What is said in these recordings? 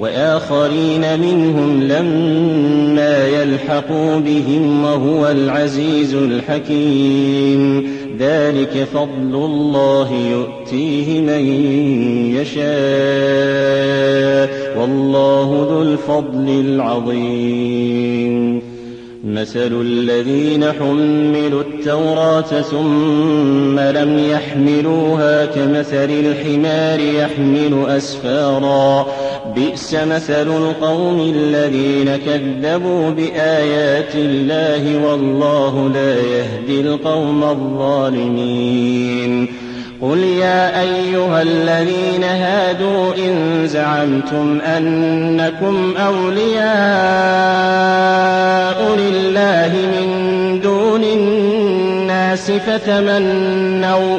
وآخرين منهم لما يلحقوا بهم وهو العزيز الحكيم. ذلك فضل الله يؤتيه من يشاء. والله ذو الفضل العظيم. مثل الذين حملوا التوراة ثم لم يحملوها كمثل الحمار يحمل أسفارا. بئس مثل القوم الذين كذبوا بآيات الله والله لا يهدي القوم الظالمين. قل يا أيها الذين هادوا إن زعمتم أنكم أولياء لله من دون الناس فتمنوا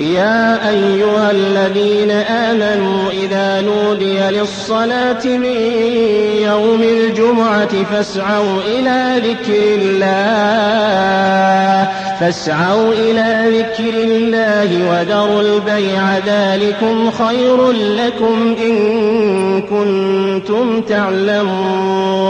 يا أيها الذين آمنوا إذا نودي للصلاة من يوم الجمعة فاسعوا إلى ذكر الله فاسعوا إلى ذكر الله وذروا البيع ذلكم خير لكم إن كنتم تعلمون.